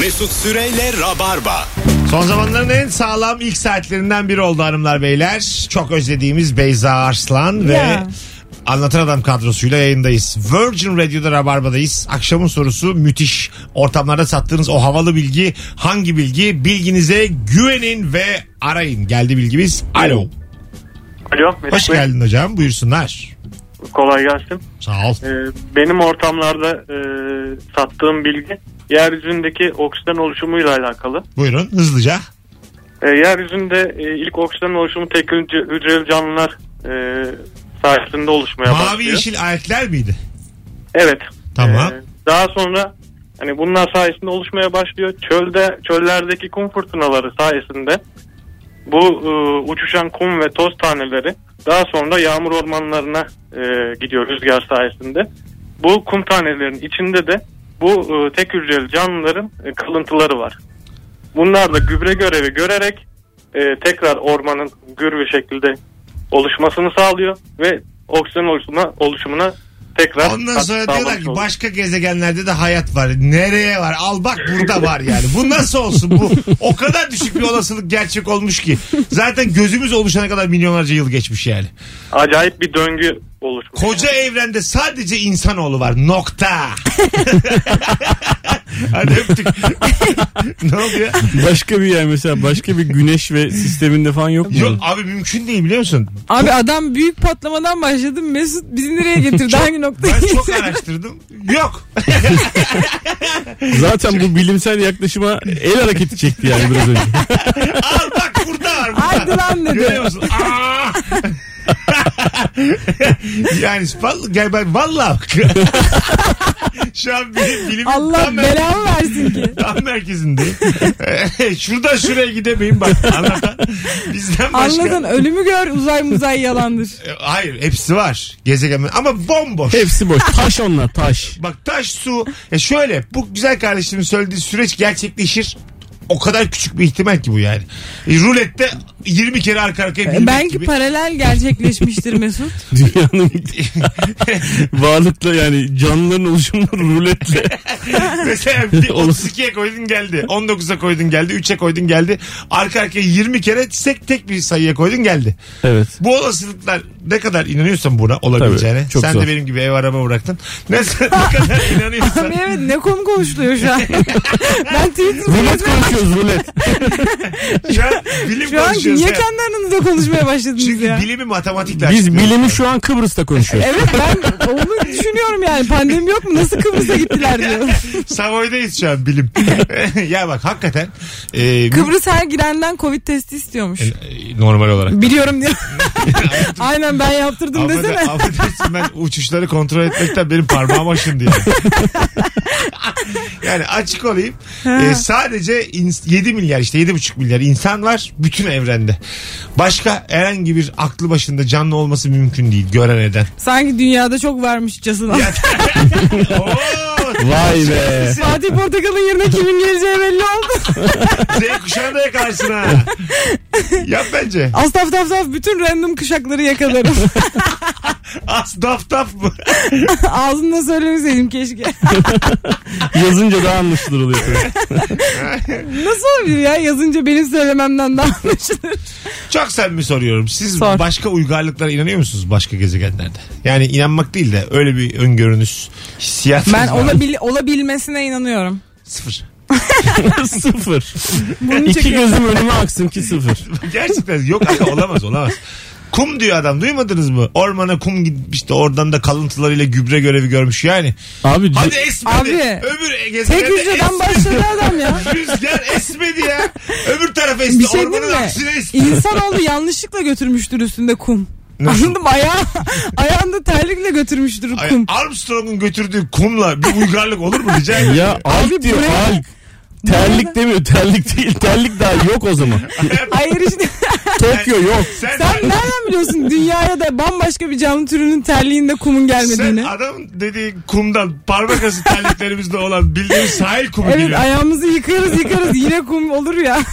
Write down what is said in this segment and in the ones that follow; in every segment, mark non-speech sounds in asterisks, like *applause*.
Mesut Süreyle Rabarba. Son zamanların en sağlam ilk saatlerinden biri oldu hanımlar beyler. Çok özlediğimiz Beyza Arslan ve Ya. Anlatan Adam kadrosuyla yayındayız. Virgin Radio'da Rabarba'dayız. Akşamın sorusu müthiş. Ortamlarda sattığınız o havalı bilgi hangi bilgi? Bilginize güvenin ve arayın. Geldi bilgimiz. Alo. Alo Mesut Hoş Bey. geldin hocam. Buyursunlar. Kolay gelsin. Sağ ol. Ee, benim ortamlarda e, sattığım bilgi yeryüzündeki oksijen oluşumuyla alakalı. Buyurun hızlıca. E, yeryüzünde e, ilk oksijen oluşumu tek hücre- hücreli canlılar e, sayesinde oluşmaya Mavi başlıyor. yeşil aletler miydi? Evet. Tamam. E, daha sonra hani bunlar sayesinde oluşmaya başlıyor. Çölde çöllerdeki kum fırtınaları sayesinde bu e, uçuşan kum ve toz taneleri daha sonra yağmur ormanlarına e, gidiyor rüzgar sayesinde. Bu kum tanelerinin içinde de bu e, tek hücreli canlıların e, kalıntıları var. Bunlar da gübre görevi görerek e, tekrar ormanın gür bir şekilde oluşmasını sağlıyor ve oksijen oluşumuna, oluşumuna tekrar Ondan sonra diyorlar ki oluyor. başka gezegenlerde de hayat var. Nereye var? Al bak burada var yani. Bu nasıl olsun? Bu o kadar düşük bir olasılık gerçek olmuş ki. Zaten gözümüz oluşana kadar milyonlarca yıl geçmiş yani. Acayip bir döngü oluşmuş. Koca evrende sadece insanoğlu var. Nokta. *laughs* Hadi öptük. *laughs* ne oldu ya? Başka bir yer mesela başka bir güneş ve sisteminde falan yok mu? Yok abi mümkün değil biliyor musun? Abi adam büyük patlamadan başladı. Mesut bizi nereye getirdi? *laughs* Hangi noktaya Ben çok araştırdım. Yok. Zaten bu bilimsel yaklaşıma el hareketi çekti yani biraz önce. Al bak burada var. Burada. Haydi lan dedi. Görüyor musun? Aa! *laughs* yani gel ben vallahi *laughs* şu an bilim, bilimin Allah tam, belamı versin ki. *laughs* tam merkezindeyim. Şuradan şuraya gidemeyim bak anlatan. Bizden başka. Anladın ölümü gör uzay muzay yalandır. E, Hayır hepsi var gezegen ama bomboş. Hepsi boş. Taş onlar taş. Bak taş su. Ya şöyle bu güzel kardeşimin söylediği süreç gerçekleşir. O kadar küçük bir ihtimal ki bu yani. E, rulette 20 kere arka arkaya bilmek Belki gibi. paralel gerçekleşmiştir Mesut. *laughs* Dünyanın *laughs* varlıkla yani canlıların oluşumları ruletle. *laughs* Mesela bir 32'ye koydun geldi. 19'a koydun geldi. 3'e koydun geldi. Arka arkaya 20 kere tek tek bir sayıya koydun geldi. Evet. Bu olasılıklar ne kadar inanıyorsan buna olabileceğine. Tabii, çok sen zor. de benim gibi ev araba bıraktın. Ne, *laughs* ne kadar inanıyorsan. Abi evet ne konu konuşuluyor şu an. *laughs* ben Twitter'da Rulet konuşuyoruz rulet. *laughs* Şu an bilim şu an niye ha. kendi aranızda konuşmaya başladınız Çünkü ya? bilimi matematikle Biz bilimi şu an Kıbrıs'ta konuşuyoruz. Evet ben onu düşünüyorum yani. Pandemi yok mu? Nasıl Kıbrıs'a gittiler diyor. Savoy'dayız şu an bilim. ya bak hakikaten e, Kıbrıs her girenden Covid testi istiyormuş. e, normal olarak. Biliyorum diyor. Aynen ben yaptırdım Affeder- desene. Affedersin ben uçuşları kontrol etmekten benim parmağım aşındı yani. *laughs* yani açık olayım. Ee, sadece ins- 7 milyar işte 7,5 milyar insan var bütün evrende. Başka herhangi bir aklı başında canlı olması mümkün değil gören eden. Sanki dünyada çok varmışçasına. *laughs* *laughs* Oo, Vay be. Fatih Portakal'ın yerine kimin geleceği belli oldu. *laughs* Z kuşağını da yakarsın ha. *laughs* Yap bence. Az taf taf taf bütün random kuşakları yakalarım. *laughs* As daf daf mı? *laughs* Ağzımda söylemeseydim keşke. *laughs* Yazınca daha anlaşılır oluyor. *laughs* Nasıl olabilir ya yazınca benim söylememden daha anlaşılır. Çok samimi soruyorum. Siz Sor. başka uygarlıklara inanıyor musunuz başka gezegenlerde? Yani inanmak değil de öyle bir öngörünüz, hissiyat. Ben olabil, olabilmesine inanıyorum. Sıfır. sıfır. Bunu İki çekiyorum. gözüm önüme aksın ki sıfır. Gerçekten yok aga, olamaz olamaz. Kum diyor adam duymadınız mı? Ormana kum gitmiş de oradan da kalıntılarıyla gübre görevi görmüş yani. Abi Hadi esmedi. Abi, Öbür Tek gezegende hücreden esmedi. başladı adam ya. *laughs* Rüzgar esmedi ya. Öbür tarafa esti. Bir şey Ormanın diyeyim mi? aksine esti. İnsanoğlu yanlışlıkla götürmüştür üstünde kum. Nasıl? Anladım ayağı, ayağında terlikle götürmüştür Ay, kum. Armstrong'un götürdüğü kumla bir uygarlık olur mu rica ederim? ya alk diyor buraya-. Terlik demiyor terlik değil. Terlik daha yok o zaman. Hayır işte Tokyo yok. Sen, sen nereden biliyorsun dünyaya da bambaşka bir canlı türünün terliğinde kumun sen gelmediğini? adam dediği kumdan parmak arası terliklerimizde olan bildiğimiz sahil kumu Evet geliyor. ayağımızı yıkarız yıkarız yine kum olur ya. *laughs*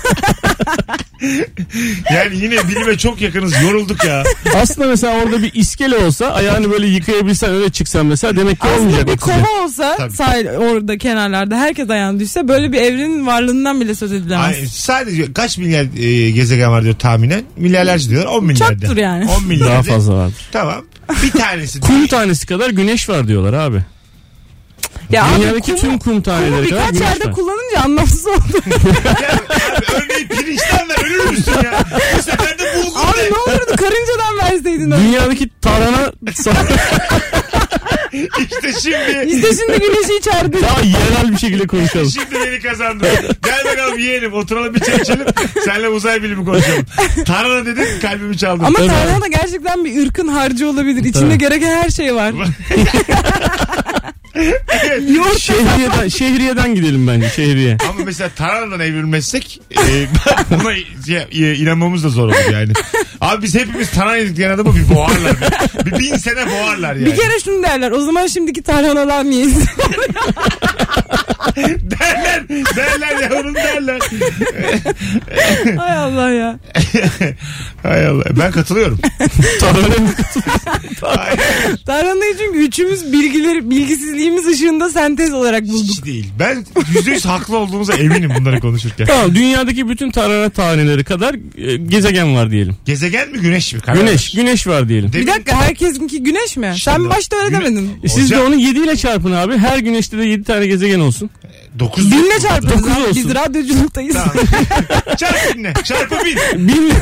Yani yine bilime çok yakınız. Yorulduk ya. Aslında mesela orada bir iskele olsa ayağını böyle yıkayabilsen öyle çıksan mesela demek ki olmayacak Aslında bir oksijen. kova olsa Tabii. sahil orada kenarlarda herkes ayağını düşse böyle bir evrenin varlığından bile söz edilemez. Ay, sadece kaç milyar e, gezegen var diyor tahminen? Milyarlarca diyorlar. 10 milyar. Çoktur yani. 10 milyar. Daha fazla vardır. Tamam. Bir tanesi. *laughs* Kum tanesi kadar güneş var diyorlar abi. ya Dünyadaki kumu- tüm kum taneleri kumu kadar birkaç yerde var. kullanınca anlamsız oldu. *laughs* Ya, abi, örneğin pirinçten ver ölür müsün ya? Bu sefer de bulgur abi de. ne olurdu karıncadan verseydin. *laughs* Dünyadaki tarhana *laughs* İşte şimdi. İşte şimdi güneşi içeride. daha yerel bir şekilde konuşalım. Şimdi beni kazandın. Gel bakalım yiyelim. Oturalım bir çay içelim. Seninle uzay bilimi konuşalım. Tarhana dedin kalbimi çaldın. Ama tarhana da gerçekten bir ırkın harcı olabilir. İçinde gereken her şey var. *laughs* Yoğurt Şehriyeden, şehriyeden gidelim bence şehriye. Ama mesela tarhanadan evrilmezsek e, *laughs* buna şey, e, inanmamız da zor olur yani. Abi biz hepimiz tarhana yedik diyen adamı bir boğarlar. Bir, bir bin sene boğarlar yani. Bir kere şunu derler. O zaman şimdiki tarhanalar niye? *laughs* derler. Derler yavrum derler. Hay Allah ya. *laughs* Hay Allah. Ben katılıyorum. Tarhana Hayır, *laughs* Tarhanayı çünkü üçümüz bilgileri, bilgisizliğimiz ışığında sentez olarak bulduk. hiç değil. Ben yüzde yüz haklı olduğumuza eminim bunları konuşurken. Tamam dünyadaki bütün tarhana taneleri kadar e, gezegen var diyelim. Gezegen mi güneş mi? Karar Güneş, ver. güneş var diyelim. Demin- Bir dakika herkesinki güneş mi? Sen başta öyle Güne- demedin. E Siz de Hocam- onu 7 ile çarpın abi. Her güneşte de 7 tane gezegen olsun. Dokuz. Binle çarpıyoruz Dokuz abi. olsun. Biz radyoculuktayız. Tamam. *laughs* Çarpı binle. Çarpı bin. Bin,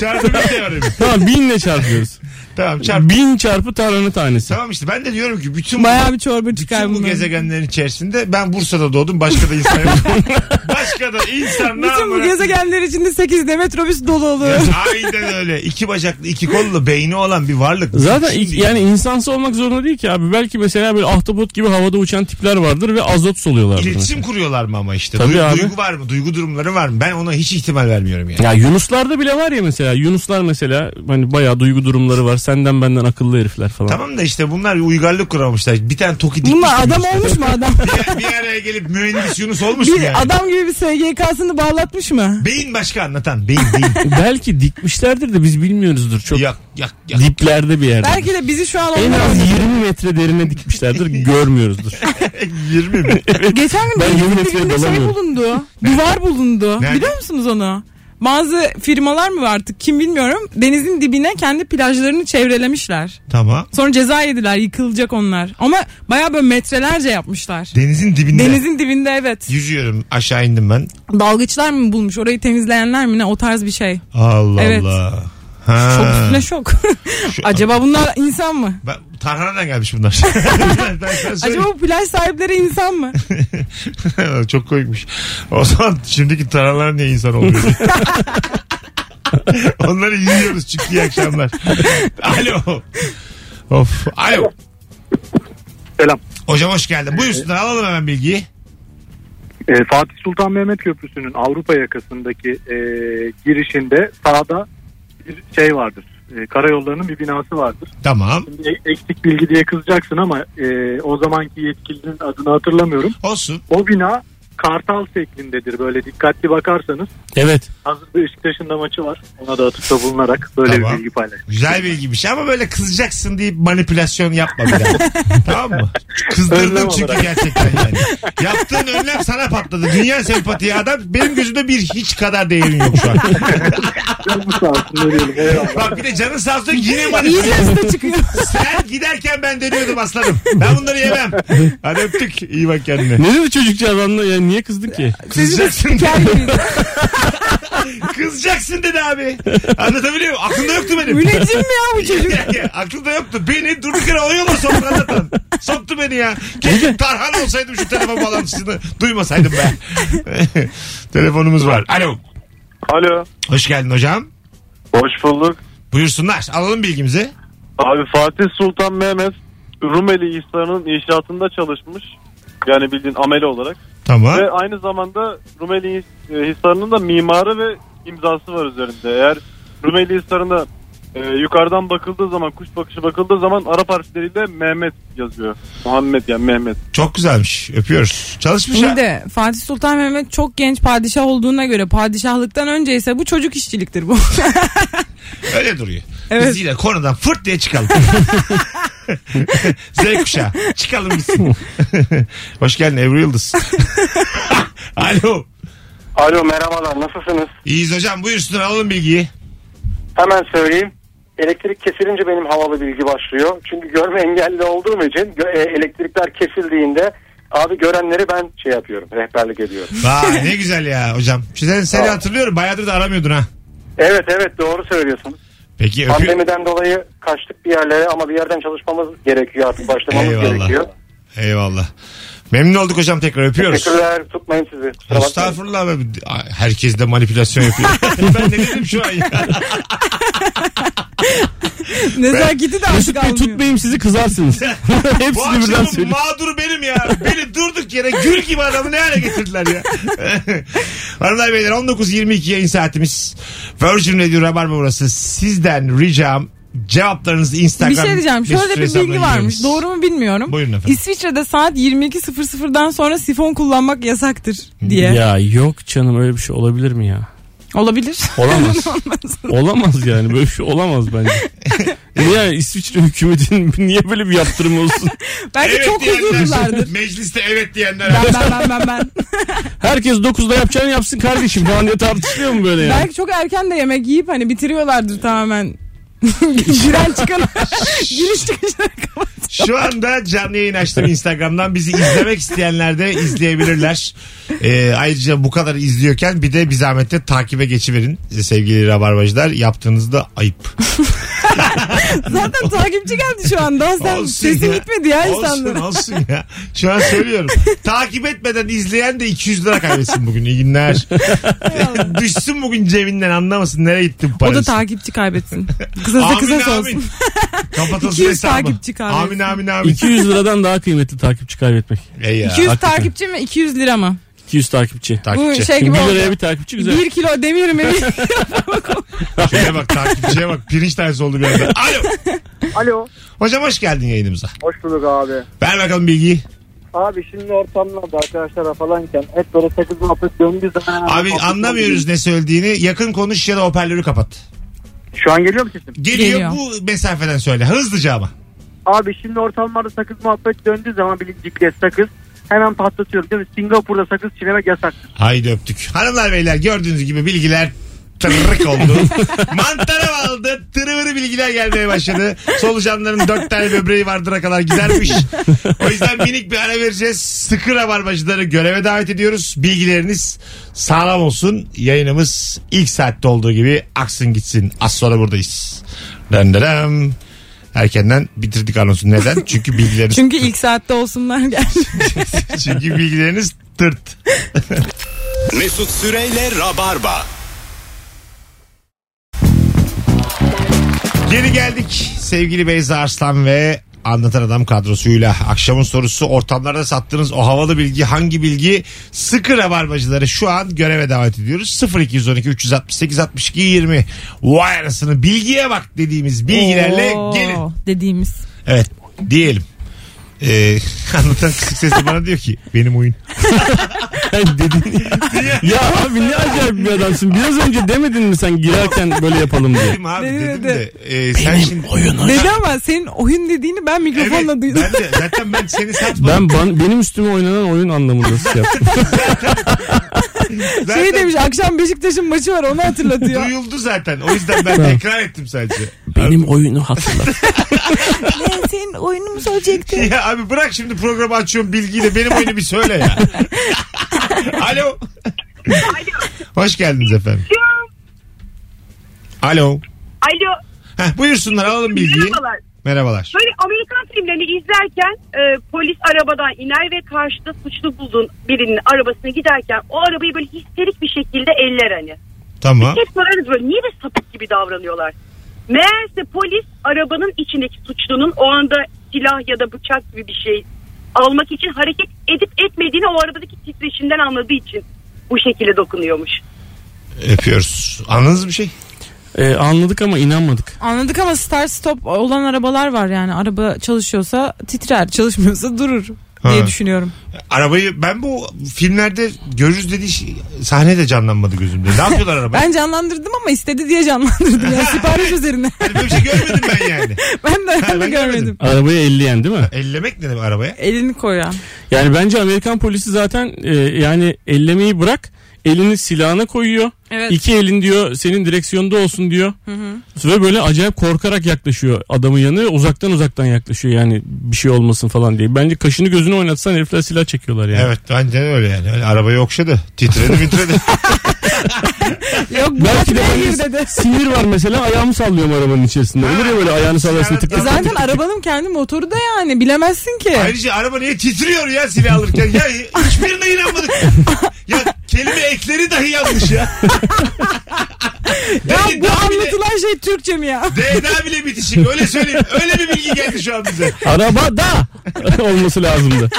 Çarpı bin de var tamam binle çarpıyoruz. Tamam çarpı. Bin çarpı tarhana tanesi. Tamam işte ben de diyorum ki bütün Bayağı bir çorba çıkar bütün bu bundan. gezegenlerin içerisinde ben Bursa'da doğdum. Başka da insan yok. *laughs* başka da insan ne Bütün bu yapar? gezegenler içinde 8 metrobüs dolu oluyor. Aynen öyle. İki bacaklı, iki kollu, beyni olan bir varlık. Zaten Şimdi- ilk- yani insansı olmak zorunda değil ki abi. Belki mesela böyle ahtapot gibi havada uçan tipler vardır ve azot soluyorlardır. İletişim mesela. kuruyorlar mı ama işte? Tabii Duy- abi. Duygu var mı? Duygu durumları var mı? Ben ona hiç ihtimal vermiyorum yani. Ya Yunuslarda bile var ya mesela. Yunuslar mesela hani bayağı duygu durumları var. Senden benden akıllı herifler falan. Tamam da işte bunlar bir uygarlık kuramamışlar. Bir tane toki dikmiş. Bunlar adam olmuş mu adam? Bir, *laughs* bir araya gelip mühendis Yunus olmuş mu Bir yani? adam gibi bir SGK'sını bağlatmış mı? Beyin başka anlatan. Beyin beyin. *laughs* Belki dikmişlerdir de biz bilmiyoruzdur. Çok yak yak yak. diplerde bir yerde. Belki de bizi şu an En az 20 metre derine dikmişlerdir. görmüyoruzdur. *laughs* 20 mi? Geçen gün Ben denizin yemin ederim dibinde şey bulundu. Duvar bulundu. Nerede? Biliyor musunuz onu? Bazı firmalar mı var artık kim bilmiyorum. Denizin dibine kendi plajlarını çevrelemişler. tamam. Sonra ceza yediler yıkılacak onlar. Ama baya böyle metrelerce yapmışlar. Denizin dibinde. Denizin dibinde evet. Yüzüyorum aşağı indim ben. Dalgıçlar mı bulmuş orayı temizleyenler mi ne o tarz bir şey. Allah Evet. Allah. Ha. Çok üstüne şok. *laughs* Acaba bunlar insan mı? Ben, Tarhana'dan gelmiş bunlar. *laughs* ben, ben. Acaba bu plaj sahipleri insan mı? *laughs* Çok koymuş. O zaman şimdiki tarhanalar niye insan oluyor? Onları yiyoruz çünkü iyi akşamlar. Alo. Of. Alo. Selam. Hocam hoş geldin. Buyursunlar alalım hemen bilgiyi. Ee, Fatih Sultan Mehmet Köprüsü'nün Avrupa yakasındaki e, girişinde sağda bir şey vardır. E, karayollarının bir binası vardır. Tamam. Şimdi eksik bilgi diye kızacaksın ama e, o zamanki yetkilinin adını hatırlamıyorum. Olsun. O bina kartal şeklindedir. Böyle dikkatli bakarsanız Evet. hazır bir Beşiktaş'ın da maçı var. Ona da atıfta bulunarak böyle Tamam. bir bilgi paylaş. Güzel bilgiymiş ama böyle kızacaksın deyip manipülasyon yapma bir daha. *laughs* tamam mı? Kızdırdın Önlem çünkü olarak. gerçekten yani. Yaptığın önlem sana patladı. Dünya sempatiye adam benim gözümde bir hiç kadar değerin yok şu an. Canım sağ olsun ne diyelim. Eyvallah. Bak bir de canın sağ olsun yine İyice manipülasyon. çıkıyor. Sen giderken ben deniyordum aslanım. Ben bunları yemem. Hadi öptük. İyi bak kendine. Ne dedi çocukcağız anla ya niye kızdın ki? Kızacaksın, *laughs* kızacaksın dedi abi. Anlatabiliyor muyum? Aklımda yoktu benim. Müneccim mi ya bu *laughs* çocuk? Aklımda yoktu. Beni durduk yere o yola soktu anlatan. Soktu beni ya. Keşke Tarhan olsaydım şu telefon bağlantısını duymasaydım be. *laughs* Telefonumuz var. Alo. Alo. Hoş geldin hocam. Hoş bulduk. Buyursunlar. Alalım bilgimizi. Abi Fatih Sultan Mehmet Rumeli Hisarı'nın inşaatında çalışmış. Yani bildiğin ameli olarak. Tamam. Ve aynı zamanda Rumeli e, Hisarı'nın da mimarı ve imzası var üzerinde. Eğer Rumeli Hisarı'nda Ee, yukarıdan bakıldığı zaman kuş bakışı bakıldığı zaman Arap harfleriyle Mehmet yazıyor. Muhammed yani Mehmet. Çok güzelmiş. Öpüyoruz. Çalışmış İyi ha. de Fatih Sultan Mehmet çok genç padişah olduğuna göre padişahlıktan önce ise bu çocuk işçiliktir bu. *laughs* Öyle duruyor. Evet. Biz yine konudan fırt diye çıkalım. *laughs* *laughs* Z kuşağı. Çıkalım gitsin. *laughs* Hoş geldin Ebru Yıldız. *laughs* Alo. Alo merhabalar nasılsınız? İyiyiz hocam buyursunlar alalım bilgiyi. Hemen söyleyeyim. Elektrik kesilince benim havalı bilgi başlıyor. Çünkü görme engelli olduğum için e, elektrikler kesildiğinde abi görenleri ben şey yapıyorum rehberlik ediyorum. Vay ne güzel ya hocam. Sen, seni hatırlıyorum bayağıdır da aramıyordun ha. Evet evet doğru söylüyorsunuz. Peki öpüyorum. Pandemiden dolayı kaçtık bir yerlere ama bir yerden çalışmamız gerekiyor artık başlamamız Eyvallah. gerekiyor. Eyvallah. Memnun olduk hocam tekrar öpüyoruz. Teşekkürler tutmayın sizi. Kusura. Estağfurullah be. Herkes de manipülasyon yapıyor. *laughs* ben ne dedim şu an ya? *laughs* Nezaketi de artık Mesut Bey almıyor. tutmayayım sizi kızarsınız. *laughs* *laughs* Bu Hepsini birden akşamın söyleyeyim. mağduru benim ya. Beni durduk yere gül gibi adamı ne hale getirdiler ya. *laughs* Hanımlar beyler 19.22 yayın saatimiz. Virgin Radio Rabarba burası. Sizden ricam cevaplarınızı Instagram. Bir şey diyeceğim. mesut Şöyle bir hesabına bilgi varmış. yığınız. Doğru mu bilmiyorum. Buyurun efendim. İsviçre'de saat 22.00'dan sonra sifon kullanmak yasaktır diye. Ya yok canım öyle bir şey olabilir mi ya? Olabilir. Olamaz. *laughs* olamaz yani böyle bir şey olamaz bence. *laughs* niye İsviçre hükümetinin *laughs* niye böyle bir yaptırım olsun? Belki Evet çok huzurlulardır. Mecliste evet diyenler. Ben ben ben ben ben. Herkes 9'da yapacağını yapsın kardeşim falan diye tartışılıyor mu böyle yani? Belki çok erken de yemek yiyip hani bitiriyorlardır tamamen. Giren çıkan giriş çıkışları kapat. Şu anda canlı yayın açtım Instagram'dan. Bizi izlemek isteyenler de izleyebilirler. Ee, ayrıca bu kadar izliyorken bir de bir zahmetle takibe geçiverin sevgili rabarbacılar. Yaptığınızda ayıp. *laughs* *laughs* Zaten takipçi geldi şu anda. Sen Olsun sesin ya. gitmedi ya Olsun insanlara. olsun ya. Şu an söylüyorum. *laughs* Takip etmeden izleyen de 200 lira kaybetsin bugün. İyi günler. *laughs* Düşsün bugün cebinden anlamasın nereye gitti bu O parası. da takipçi kaybetsin. Kısasa Amin kısas olsun. Kapatılsın 200 hesabı. takipçi kaybetsin. Amin amin amin. 200 liradan daha kıymetli takipçi kaybetmek. Ey ya, 200 hakikaten. takipçi mi? 200 lira mı? 200 takipçi. Takipçi. Bu şey Şimdi gibi 1 liraya oldu. bir takipçi güzel. 1 kilo demir mi? *laughs* Şeye bak takipçiye bak. Pirinç tanesi oldu bir anda. Alo. Alo. Hocam hoş geldin yayınımıza. Hoş bulduk abi. Ver bakalım bilgiyi. Abi şimdi ortamlarda arkadaşlar falanken hep böyle sakız muhabbet döndüğü zaman... Abi anlamıyoruz ne söylediğini. Yakın konuş ya da hoparlörü kapat. Şu an geliyor mu sesim? Geliyor, Geliyor. bu mesafeden söyle. Hızlıca ama. Abi şimdi ortamlarda sakız muhabbet döndüğü zaman bilin GPS sakız hemen patlatıyorum değil mi? Singapur'da sakız çiğnemek yasaktır. Haydi öptük. Hanımlar beyler gördüğünüz gibi bilgiler tırırık oldu. *laughs* Mantara aldı. Tırıvırı bilgiler gelmeye başladı. Solucanların dört tane böbreği vardıra kadar gidermiş. O yüzden minik bir ara vereceğiz. Sıkı rabarbacıları göreve davet ediyoruz. Bilgileriniz sağlam olsun. Yayınımız ilk saatte olduğu gibi aksın gitsin. Az sonra buradayız. Döndürüm. Erkenden bitirdik anonsu. Neden? *laughs* Çünkü bilgileriniz Çünkü ilk saatte olsunlar geldi. *laughs* çünkü bilgileriniz tırt. *laughs* Mesut Süreyle Rabarba. Geri geldik sevgili Beyza Arslan ve Anlatan Adam kadrosuyla. Akşamın sorusu ortamlarda sattığınız o havalı bilgi hangi bilgi? Sıkı rabarbacıları şu an göreve davet ediyoruz. 0212 368 62 20. Vay arasını bilgiye bak dediğimiz bilgilerle Oo, gelin. Dediğimiz. Evet diyelim. Ee, *laughs* anlatan kısık sesle bana diyor ki benim oyun. *laughs* dedin. *laughs* ya abi ne acayip bir adamsın. Biraz önce demedin mi sen girerken böyle yapalım diye. Dedim abi Dedi, dedim dedi. de e, sen şimdi oyunu. Dedi ama senin oyun dediğini ben mikrofonla Evet, duydum. ben de zaten ben seni satmadım. Ben ban- benim üstüme oynanan oyun anlamında şey yaptım. Zaten Şey demiş akşam Beşiktaş'ın maçı var onu hatırlatıyor. duyuldu zaten. O yüzden ben tekrar ettim sadece. benim oyunu hatırla. *laughs* ben senin oyunu mu soracaktım? Ya abi bırak şimdi programı açıyorum bilgiyle benim oyunu bir söyle ya. *laughs* Alo. Hoş geldiniz efendim. Alo. Alo. Heh, buyursunlar alalım bilgiyi. Merhabalar. Merhabalar. Böyle Amerikan filmlerini izlerken e, polis arabadan iner ve karşıda suçlu bulduğun birinin arabasına giderken o arabayı böyle histerik bir şekilde eller hani. Tamam. Hep sorarız böyle niye de sapık gibi davranıyorlar. Meğerse polis arabanın içindeki suçlunun o anda silah ya da bıçak gibi bir şey almak için hareket edip etmediğini o arabadaki titreşimden anladığı için bu şekilde dokunuyormuş. Öpüyoruz. Anladınız bir şey? Ee, anladık ama inanmadık. Anladık ama start stop olan arabalar var yani. Araba çalışıyorsa titrer, çalışmıyorsa durur diye Ha. düşünüyorum. Arabayı ben bu filmlerde görürüz dediği şey, sahne de canlanmadı gözümde. Ne yapıyorlar araba? *laughs* Ben canlandırdım ama istedi diye canlandırdım. Yani *laughs* sipariş üzerine. Hani böyle bir şey görmedim ben yani. *laughs* ben de, ben de ben görmedim. görmedim. Arabaya elleyen değil mi? Ellemek ne demek arabaya? Elini koyan. Yani bence Amerikan polisi zaten e, yani ellemeyi bırak elini silahına koyuyor. Evet. İki elin diyor senin direksiyonda olsun diyor. Ve böyle acayip korkarak yaklaşıyor adamın yanına. Uzaktan uzaktan yaklaşıyor yani bir şey olmasın falan diye. Bence kaşını gözünü oynatsan herifler silah çekiyorlar yani. Evet bence öyle yani. Öyle arabayı okşadı. Titredi titredi. *laughs* Yok bu Belki de böyle dedi. *laughs* sinir var mesela ayağımı sallıyorum arabanın içerisinde. Olur ya böyle ayağını sallarsın tık tık. Zaten arabanın kendi motoru da yani bilemezsin ki. Ayrıca araba niye titriyor ya silah alırken? Ya hiçbirine inanmadık. *laughs* ya kelime ekleri dahi yanlış ya. *laughs* ya bu daha bile- anlatılan şey Türkçe mi ya? DNA bile bitişik. Öyle söyleyeyim. Öyle bir bilgi geldi şu an bize. Arabada *laughs* olması lazımdı.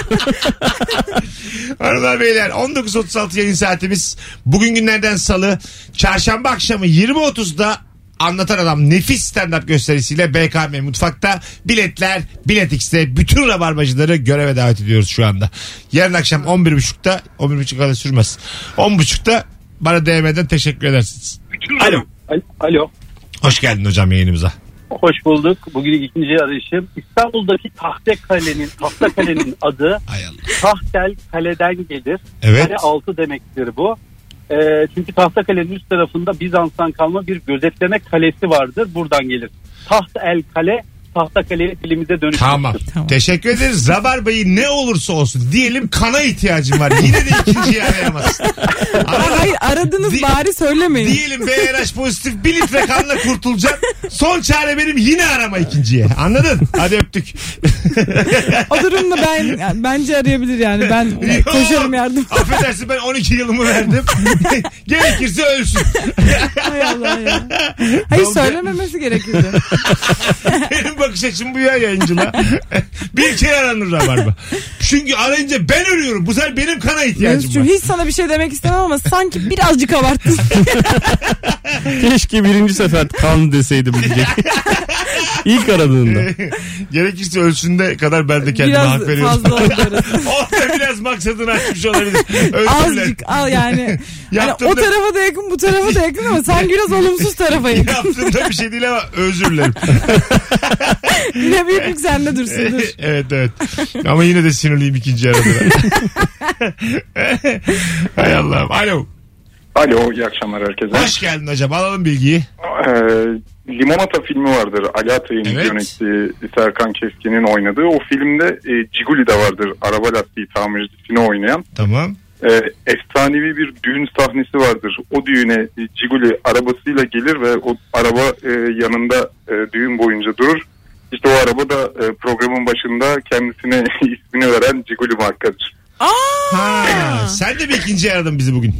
Hanımlar beyler 19.36 yayın saatimiz. Bugün günlerden salı. Çarşamba akşamı 20.30'da Anlatan Adam nefis stand-up gösterisiyle BKM Mutfak'ta biletler Bilet X'te bütün rabarbacıları göreve davet ediyoruz şu anda. Yarın akşam 11.30'da 11.30 kadar sürmez. 10.30'da bana DM'den teşekkür edersiniz. Alo. Alo. Hoş geldin hocam yayınımıza. Hoş bulduk. Bugün ikinci arayışım. İstanbul'daki Tahtakale'nin Tahtakale'nin adı *laughs* Hay Allah. Tahtel Kale'den gelir. Evet. Kale altı demektir bu. Ee, çünkü Tahtakale'nin üst tarafında Bizans'tan kalma bir gözetleme kalesi vardır. Buradan gelir. Taht el kale Tahtakale'yi dilimize dönüşmüştür. Tamam. Tamam. Teşekkür ederiz. Rabarba'yı ne olursa olsun diyelim kana ihtiyacım var. Yine de ikinciyi arayamazsın. *laughs* Ama hayır aradınız Di- bari söylemeyin. Diyelim BRH pozitif bir litre kanla kurtulacağım. Son çare benim yine arama ikinciye. Anladın? Hadi öptük. *laughs* O durumda ben yani bence arayabilir yani. Ben *laughs* Yok. koşarım yardım. Affedersin ben 12 yılımı verdim. Gerekirse ölsün. Hay Allah ya. Hayır söylememesi gerekirdi. Benim bakış açım bu ya yayıncılığa. *laughs* bir kere aranır Rabarba. Çünkü arayınca ben ölüyorum. Bu sefer benim kana ihtiyacım Mesut'cum var. hiç sana bir şey demek istemem ama sanki birazcık abarttın. *laughs* Keşke birinci sefer kan deseydim diyecek. *laughs* İlk aradığında. Gerekirse ölsün de kadar ben de kendime Biraz hak veriyorum. fazla oldu orası. Orada biraz maksadını açmış olabilir. Dilerim. Azıcık al yani. yani Yaptım o da- tarafa da yakın bu tarafa da yakın ama sanki biraz olumsuz tarafa yakın. Yaptığımda bir şey değil ama özür dilerim. *laughs* Yine büyüklük sende dursun dur. *laughs* evet evet. Ama yine de sinirliyim ikinci arada. *laughs* Hay Allah'ım. Alo. Alo iyi akşamlar herkese. Hoş geldin hocam. Alalım bilgiyi. Ee, Limonata filmi vardır. Ali Atay'ın Evet. yönettiği Serkan Keskin'in oynadığı. O filmde e, Ciguli de vardır. Araba lastiği tamircisini oynayan. Tamam. E, efsanevi bir düğün sahnesi vardır. O düğüne e, Ciguli arabasıyla gelir ve o araba e, yanında e, düğün boyunca durur. İşte o araba da e, programın başında kendisine *laughs* ismini veren Ciguli markadır. Ha, sen de bir ikinci aradın bizi bugün.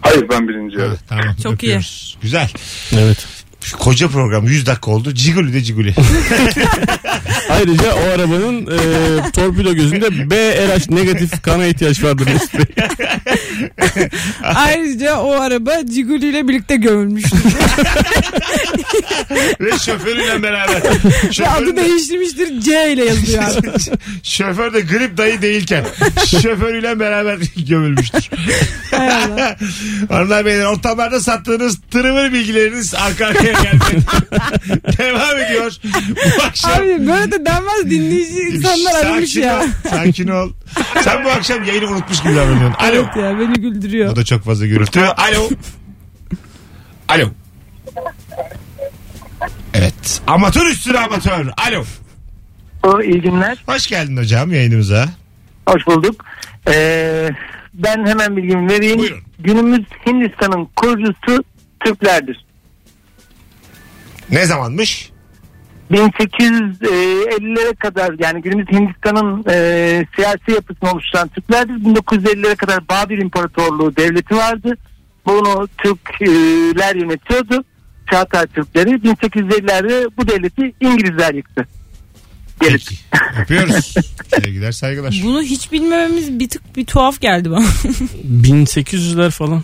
Hayır ben birinci Ha, yarı. tamam. Çok iyi. öpüyoruz. Güzel. Evet. Şu koca program 100 dakika oldu. Ciguli de ciguli. *laughs* Ayrıca o arabanın e, torpido gözünde BRH negatif kana ihtiyaç vardır. *laughs* *laughs* Ayrıca o araba Ciguli ile birlikte gömülmüştü. *laughs* Ve şoförüyle beraber. Ve adı Şoförün de, değiştirmiştir C ile yazıyor *laughs* abi. şoför de grip dayı değilken şoförüyle beraber gömülmüştür. Hay Allah. Hanımlar beyler ortamlarda sattığınız tırımır bilgileriniz arka arkaya geldi. Devam ediyor. Bu akşam Abi böyle de denmez dinleyici insanlar aramış Sakin ya. ol, sakin ol. *laughs* Sen bu akşam yayını unutmuş gibi davranıyorsun. Alo. Evet ya beni güldürüyor. O da çok fazla gürültü. Alo. Alo. Evet. Amatör üstüne amatör. Alo. O iyi günler. Hoş geldin hocam yayınımıza. Hoş bulduk. Ee, ben hemen bilgimi vereyim. Buyurun. Günümüz Hindistan'ın kurucusu Türklerdir. Ne zamanmış? 1850'lere kadar yani günümüz Hindistan'ın e, siyasi yapısını oluşturan Türklerdir. 1950'lere kadar Babil İmparatorluğu devleti vardı. Bunu Türkler yönetiyordu. Çağatay Türkleri. 1850'lerde bu devleti İngilizler yıktı. Gelip. Peki. Öpüyoruz. *laughs* Sevgiler saygılar. Bunu hiç bilmememiz bir tık bir tuhaf geldi bana. 1800'ler falan.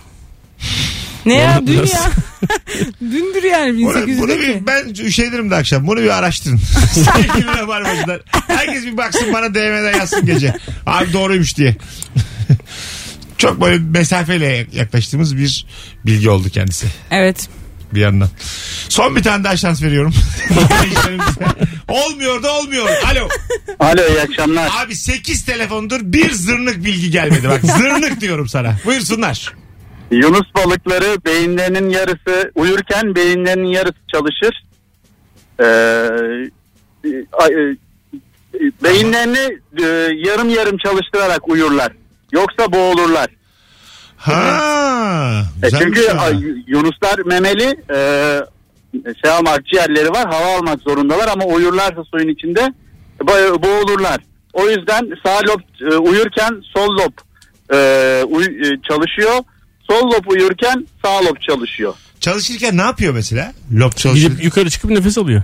*laughs* ne ya dünya. biraz- *laughs* Dündür yani Bunu, bunu 1800'deki. bir, ben üşenirim de akşam. Bunu bir araştırın. *laughs* Sevgili Rabarbacılar. Herkes bir baksın bana DM'den yazsın gece. Abi doğruymuş diye. *laughs* Çok böyle mesafeyle yaklaştığımız bir bilgi oldu kendisi Evet. bir yandan. Son bir tane daha şans veriyorum. olmuyor da olmuyor. Alo. Alo iyi akşamlar. Abi 8 telefondur bir zırnık bilgi gelmedi. Bak zırnık diyorum sana. Buyursunlar. Yunus balıkları beyinlerinin yarısı uyurken beyinlerinin yarısı çalışır. Ee, ay- e, beyinlerini e, yarım yarım çalıştırarak uyurlar. Yoksa boğulurlar. Ha. E, çünkü ay, Yunuslar memeli e, şey almak akciğerleri var hava almak zorundalar ama uyurlarsa suyun içinde bo- boğulurlar. O yüzden sağ lob e, uyurken sol lob e, uy- e, çalışıyor. Sol lob uyurken sağ lob çalışıyor. Çalışırken ne yapıyor mesela? Lob çalışır. Gidip yukarı çıkıp nefes alıyor.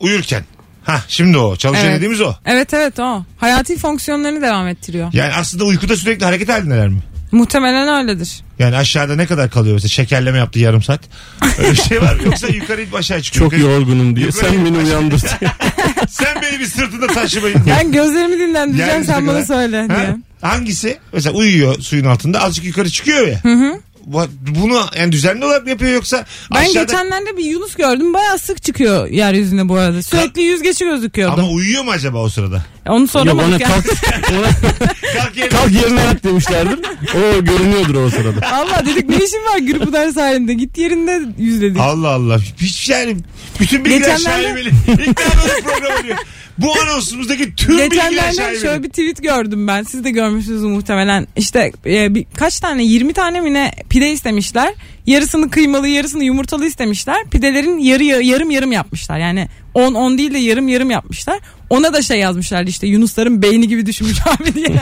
Uyurken. Ha şimdi o. Çalışıyor Evet. dediğimiz o. Evet evet o. Hayati fonksiyonlarını devam ettiriyor. Yani aslında uykuda sürekli hareket halindeler mi? Muhtemelen öyledir. Yani aşağıda ne kadar kalıyor mesela şekerleme yaptı yarım saat. Öyle bir şey var mı? Yoksa yukarı ip aşağı çıkıyor. Çok Yukarı- yorgunum diye. Sen beni uyandır. *laughs* Sen beni bir sırtında taşımayın. diye. Ben gözlerimi dinlendireceğim Yeryüzüne sen bana kadar. söyle Ha? diye. Hangisi? Mesela uyuyor suyun altında azıcık yukarı çıkıyor ya. Bu- Bunu yani düzenli olarak mı yapıyor yoksa Ben aşağıda... geçenlerde bir Yunus gördüm. Bayağı sık çıkıyor yeryüzüne bu arada. Sürekli yüzgeci gözüküyordu. Ama uyuyor mu acaba o sırada? Onu ya soramadık ya. kalk, ona, Kalk yerine. kalk yerine yat demişlerdir. O görünüyordur o sırada. *laughs* Allah dedik ne işin var Gürpınar sahilinde? Git yerinde yüzledik. Allah Allah. Hiç yani bütün bilgiler Geçenlerde- şaibeli. İlk defa böyle program oluyor. Bu anonsumuzdaki tüm bilgiler Geçenlerde şöyle bir tweet gördüm ben. Siz de görmüşsünüz muhtemelen. İşte e, bir, kaç tane 20 tane mi ne pide istemişler. Yarısını kıymalı yarısını yumurtalı istemişler. Pidelerin yarı yarım yarım yapmışlar. Yani 10 10 değil de yarım yarım yapmışlar. Ona da şey yazmışlar işte Yunusların beyni gibi düşünmüş *laughs* abi diye. *laughs*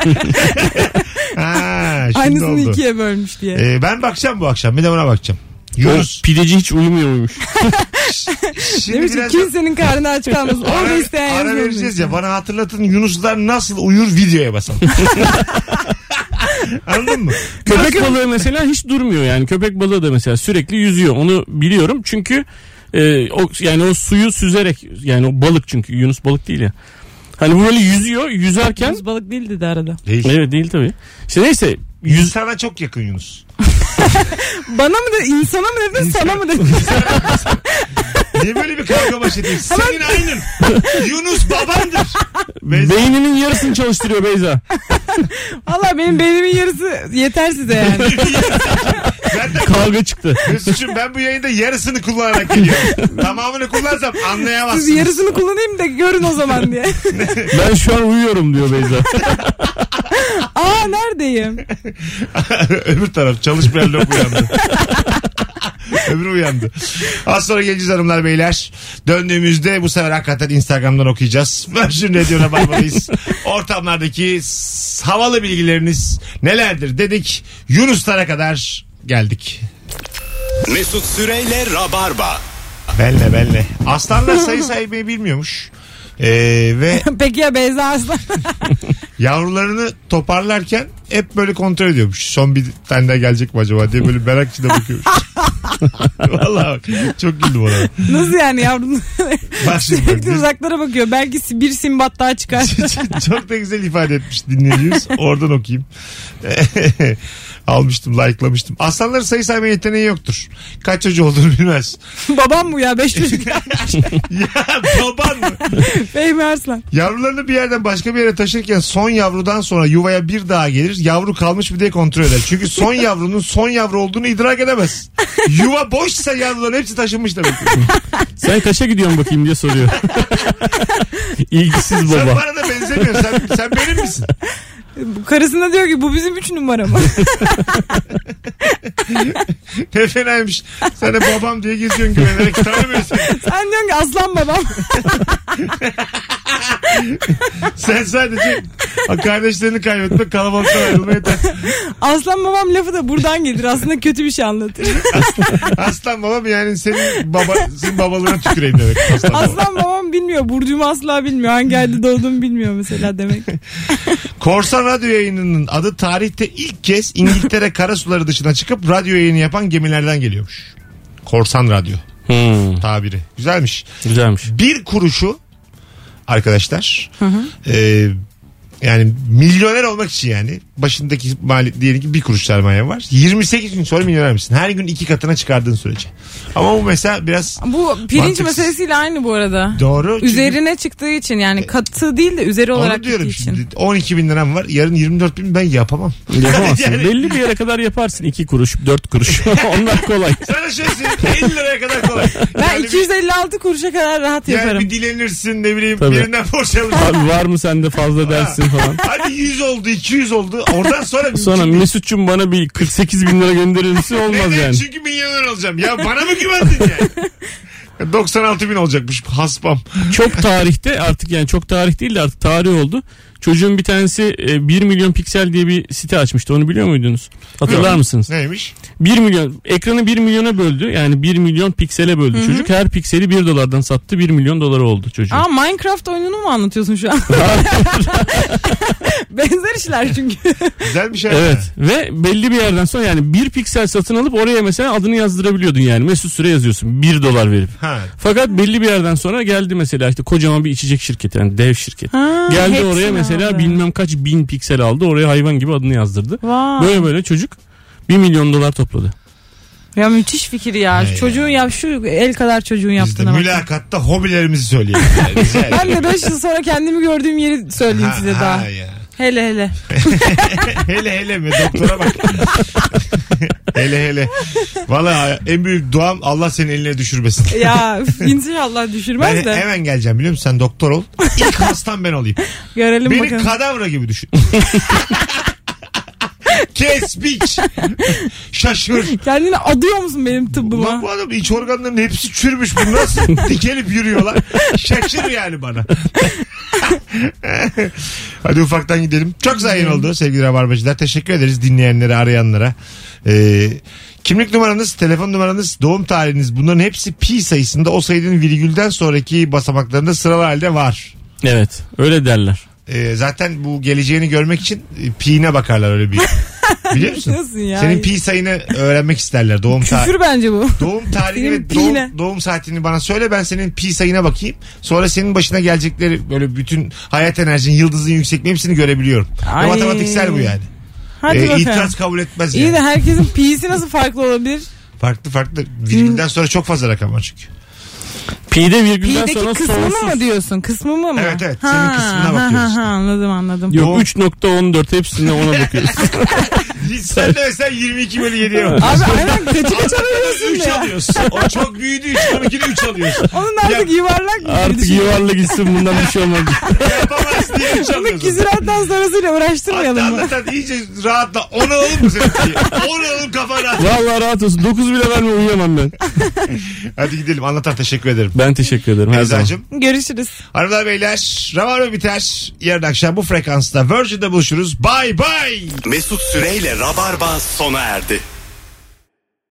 Ha, şimdi Aynısını oldu. ikiye bölmüş diye. Ee, ben bakacağım bu akşam. Bir de ona bakacağım. O Yunus. pideci hiç uyumuyor muymuş? *laughs* Şimdi Demiş ki kimsenin karnı aç kalmasın. Orada ara, isteyen ara yazmasın. vereceğiz ya. Bana hatırlatın Yunuslar nasıl uyur videoya basalım. *laughs* Anladın mı? Köpek balığı mesela hiç durmuyor yani. Köpek balığı da mesela sürekli yüzüyor. Onu biliyorum çünkü e, o yani o suyu süzerek yani o balık çünkü Yunus balık değil ya. Hani böyle yüzüyor, yüzerken Yunus balık değildi de arada. Değil. evet değil tabii. İşte neyse yüz Yüzsana çok yakın Yunus. *laughs* Bana mı dedin insana mı dedin sana mı dedin? Niye böyle bir kavga başladın? Senin aynın. *laughs* Yunus babandır. Beyza. beyninin yarısını çalıştırıyor Beyza. *laughs* Valla benim beynimin yarısı yeter size yani. *laughs* Zaten Kavga çıktı. Mesut'cum ben bu yayında yarısını kullanarak geliyorum. Tamamını kullansam anlayamazsınız. Siz yarısını kullanayım da görün o zaman diye. Ben şu an uyuyorum diyor Beyza. Aa neredeyim? Öbür taraf çalışmayan lok uyandı. Öbürü uyandı. Az sonra geleceğiz hanımlar beyler. Döndüğümüzde bu sefer hakikaten Instagram'dan okuyacağız. Virgin Radio'na bakmalıyız. *laughs* Ortamlardaki havalı bilgileriniz nelerdir dedik. Yunuslara kadar geldik. Mesut Süreyle Rabarba. Benle benle. Aslanlar sayı saymayı bilmiyormuş. Ee, ve *laughs* Peki ya Beyza Arslan? *laughs* yavrularını toparlarken hep böyle kontrol ediyormuş. Son bir tane daha gelecek mi acaba diye böyle merak içinde bakıyormuş. *laughs* Vallahi bak, çok güldüm ona. Nasıl yani yavrum? *laughs* Bak şimdi bak, Sürekli uzaklara bakıyor. Belki bir simbat daha çıkar. *laughs* çok da güzel ifade etmiş dinleyicimiz. Oradan okuyayım. Almıştım, like'lamıştım. Aslanların sayı sayma yeteneği yoktur. Kaç çocuğu olduğunu bilmez. *laughs* Babam bu ya. Beş *laughs* çocuk. ya baban mı? Fehmi Arslan. Yavrularını bir yerden başka bir yere taşırken son yavrudan sonra yuvaya bir daha gelir. Yavru kalmış mı diye kontrol eder. Çünkü son yavrunun son yavru olduğunu idrak edemez. Yuva boşsa yavruların hepsi taşınmış demek. Sen kaça gidiyorsun bakayım diye soruyor. *laughs* İlgisiz Sen baba. bana da benzemiyorsun. Sen, sen benim misin? Karısına diyor ki bu bizim üç numara mı? *laughs* Ne fenaymış. Sen de babam diye geziyorsun güvenerek tanımıyorsun. Sen diyorsun ki aslan babam. *laughs* Sen sadece kardeşlerini kaybetmek kalabalıktan ayrılmaya yeter. Aslan babam lafı da buradan gelir. Aslında kötü bir şey anlatır. Aslan babam yani senin baba senin babalığına tüküreyim demek. Aslan. Aslan babam bilmiyor. Burcumu asla bilmiyor. Hangi ayda doğduğumu bilmiyor mesela demek. *laughs* Korsan radyo yayınının adı tarihte ilk kez İngiltere *laughs* karasuları dışına çıkıp radyo yayını yapan gemilerden geliyormuş. Korsan radyo. Hmm, tabiri. Güzelmiş. güzelmiş. Bir kuruşu arkadaşlar e, yani milyoner olmak için yani başındaki mali diyelim ki bir kuruş sermaye var. 28 gün sonra milyoner misin? Her gün iki katına çıkardığın sürece. Ama bu mesela biraz Bu pirinç Mantıksız. meselesiyle aynı bu arada. doğru. Çünkü Üzerine çıktığı için yani katı değil de üzeri olarak onu diyorum gittiği için. şimdi. 12 bin liram var. Yarın 24 bin ben yapamam. *laughs* Yapamazsın. Yani- Belli bir yere kadar yaparsın. 2 kuruş, 4 kuruş. *laughs* Onlar kolay. Sana şöyle söyleyeyim 50 liraya kadar kolay. Ben Yani bir- 256 kuruşa kadar rahat Yani yaparım. bir dilenirsin ne bileyim Tabii. birinden borç alırsın. Abi var mı sende fazla dersin falan. *laughs* Hadi 100 oldu 200 oldu. Oradan sonra Sonra mümkün değil. Mesut'cum bana bir 48 bin lira gönderir misin? *laughs* Olmaz Neden? yani. Çünkü milyoner olacağım. Ya bana mı güvendin yani? 96 bin olacakmış haspam. Çok tarihte artık yani çok tarih değil de artık tarih oldu. Çocuğun bir tanesi e, 1 milyon piksel diye bir site açmıştı. Onu biliyor muydunuz? Hatırlar Yok. mısınız? Neymiş? 1 milyon ekranı 1 milyona böldü. Yani 1 milyon piksele böldü çocuk. Her pikseli 1 dolardan sattı. 1 milyon doları oldu çocuğun. Aa Minecraft oyununu mu anlatıyorsun şu an? *laughs* *laughs* Benzer işler çünkü. Güzel bir şey. Evet ve belli bir yerden sonra yani bir piksel satın alıp oraya mesela adını yazdırabiliyordun yani Mesut Süre yazıyorsun 1 dolar verip. Ha. Fakat belli bir yerden sonra geldi mesela işte kocaman bir içecek şirketi yani dev şirket. Ha, geldi oraya mesela aldı. bilmem kaç bin piksel aldı oraya hayvan gibi adını yazdırdı. Vay. Böyle böyle çocuk 1 milyon dolar topladı. Ya müthiş fikir ya. Hey Çocuğun ya şu el kadar çocuğun Biz de yaptığına bak. mülakatta hobilerimizi söyleyelim. *laughs* Ben de 5 yıl sonra kendimi gördüğüm yeri söyleyeyim Ha, size ha daha. ya. Hele hele. *laughs* hele hele mi? Doktora bak. *laughs* *laughs* hele hele. Valla en büyük duam Allah senin eline düşürmesin. Ya *laughs* inşallah düşürmez Ben de. hemen geleceğim biliyor musun? Sen doktor ol. İlk hastam ben olayım. Görelim Beni bakalım. kadavra gibi düşün. *laughs* Kes biç. Şaşır. Kendini adıyor musun benim tıbbıma? bu adam iç organlarının hepsi çürümüş. Bu nasıl dikelip yürüyorlar? Şaşır yani bana. *laughs* Hadi ufaktan gidelim. Çok yayın oldu sevgili Rabarbacılar. Teşekkür ederiz dinleyenlere, arayanlara. Ee, kimlik numaranız, telefon numaranız, doğum tarihiniz bunların hepsi pi sayısında o sayının virgülden sonraki basamaklarında sıralı halde var. Evet öyle derler. Ee, zaten bu geleceğini görmek için e, pi'ine bakarlar öyle bir. *laughs* Biliyor *laughs* musun? Nasıl ya? Senin pi sayını öğrenmek isterler. Doğum tarihi. Küfür bence bu. Doğum tarihini Senin ve pi'ne. doğum, doğum saatini bana söyle ben senin pi sayına bakayım. Sonra senin başına gelecekleri böyle bütün hayat enerjin, yıldızın yüksekliği hepsini görebiliyorum. Ve Ay. matematiksel bu yani. Hadi Ee, bakalım. itiraz kabul etmez İyi yani. de herkesin pi'si nasıl farklı olabilir? Farklı farklı. Virgülden sonra çok fazla rakam var çünkü. Pi'de virgülden Pi'deki sonra kısmını sonsuz. mı diyorsun? Kısmı mı? Evet, evet. Senin kısmına bakıyoruz. Ha, ha, anladım anladım. Yok Doğum- 3.14 hepsine ona bakıyoruz. *laughs* Sen de mesela 22 bölü 7'ye bak. Abi aynen kaçı kaç alıyorsun 3 ya? alıyorsun. O çok büyüdüğü için 12'de 3 alıyorsun. Onun artık yuvarlak mı? Artık yuvarlak gitsin bundan bir şey olmaz. *laughs* Yapamaz diye 3 Bunu alıyorsun. küsurattan sonrasıyla Hatta uğraştırmayalım mı? anlatan iyice rahatla. Onu alır mı senin? Onu alır kafa rahat. Vallahi rahat olsun. 9 bile verme uyuyamam ben. *laughs* Hadi gidelim. Anlatan teşekkür ederim. Ben teşekkür ederim her zaman. Beyzacığım. Görüşürüz. Hanımlar beyler Rabarba biter. Yarın akşam bu frekansta Virgin'de buluşuruz. Bye bye. Mesut Süreyle Rabarba sona erdi.